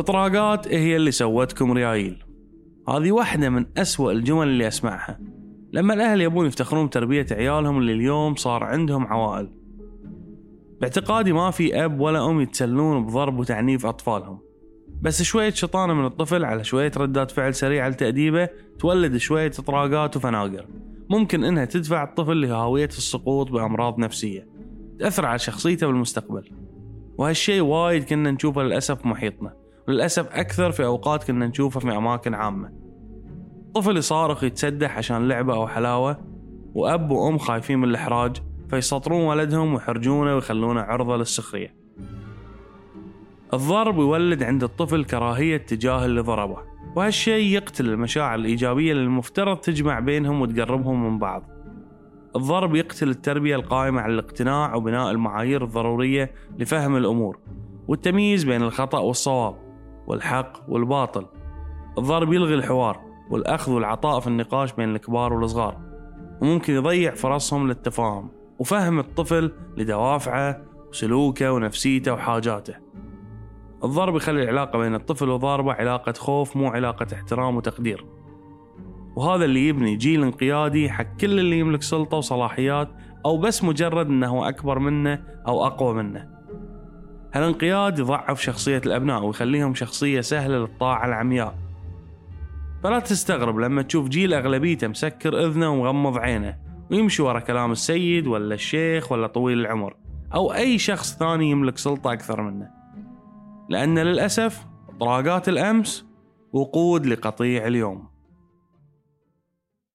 الطراقات هي اللي سوتكم ريايل. هذه واحدة من أسوأ الجمل اللي أسمعها. لما الأهل يبون يفتخرون بتربية عيالهم اللي اليوم صار عندهم عوائل. باعتقادي ما في أب ولا أم يتسلون بضرب وتعنيف أطفالهم. بس شوية شطانة من الطفل على شوية ردات فعل سريعة لتأديبه تولد شوية إطراقات وفناقر. ممكن إنها تدفع الطفل لهاوية السقوط بأمراض نفسية. تأثر على شخصيته بالمستقبل. وهالشيء وايد كنا نشوفه للأسف محيطنا. وللأسف أكثر في أوقات كنا نشوفه في أماكن عامة. طفل يصارخ يتسدح عشان لعبة أو حلاوة وأب وأم خايفين من الإحراج فيسطرون ولدهم ويحرجونه ويخلونه عرضة للسخرية. الضرب يولد عند الطفل كراهية تجاه اللي ضربه وهالشيء يقتل المشاعر الإيجابية اللي المفترض تجمع بينهم وتقربهم من بعض. الضرب يقتل التربية القائمة على الاقتناع وبناء المعايير الضرورية لفهم الأمور والتمييز بين الخطأ والصواب. والحق والباطل. الضرب يلغي الحوار والأخذ والعطاء في النقاش بين الكبار والصغار وممكن يضيع فرصهم للتفاهم وفهم الطفل لدوافعه وسلوكه ونفسيته وحاجاته. الضرب يخلي العلاقة بين الطفل وضاربه علاقة خوف مو علاقة احترام وتقدير. وهذا اللي يبني جيل انقيادي حق كل اللي يملك سلطة وصلاحيات أو بس مجرد أنه أكبر منه أو أقوى منه. هالانقياد يضعف شخصية الأبناء ويخليهم شخصية سهلة للطاعة العمياء. فلا تستغرب لما تشوف جيل أغلبيته مسكر إذنه ومغمض عينه ويمشي ورا كلام السيد ولا الشيخ ولا طويل العمر أو أي شخص ثاني يملك سلطة أكثر منه. لأن للأسف طراقات الأمس وقود لقطيع اليوم.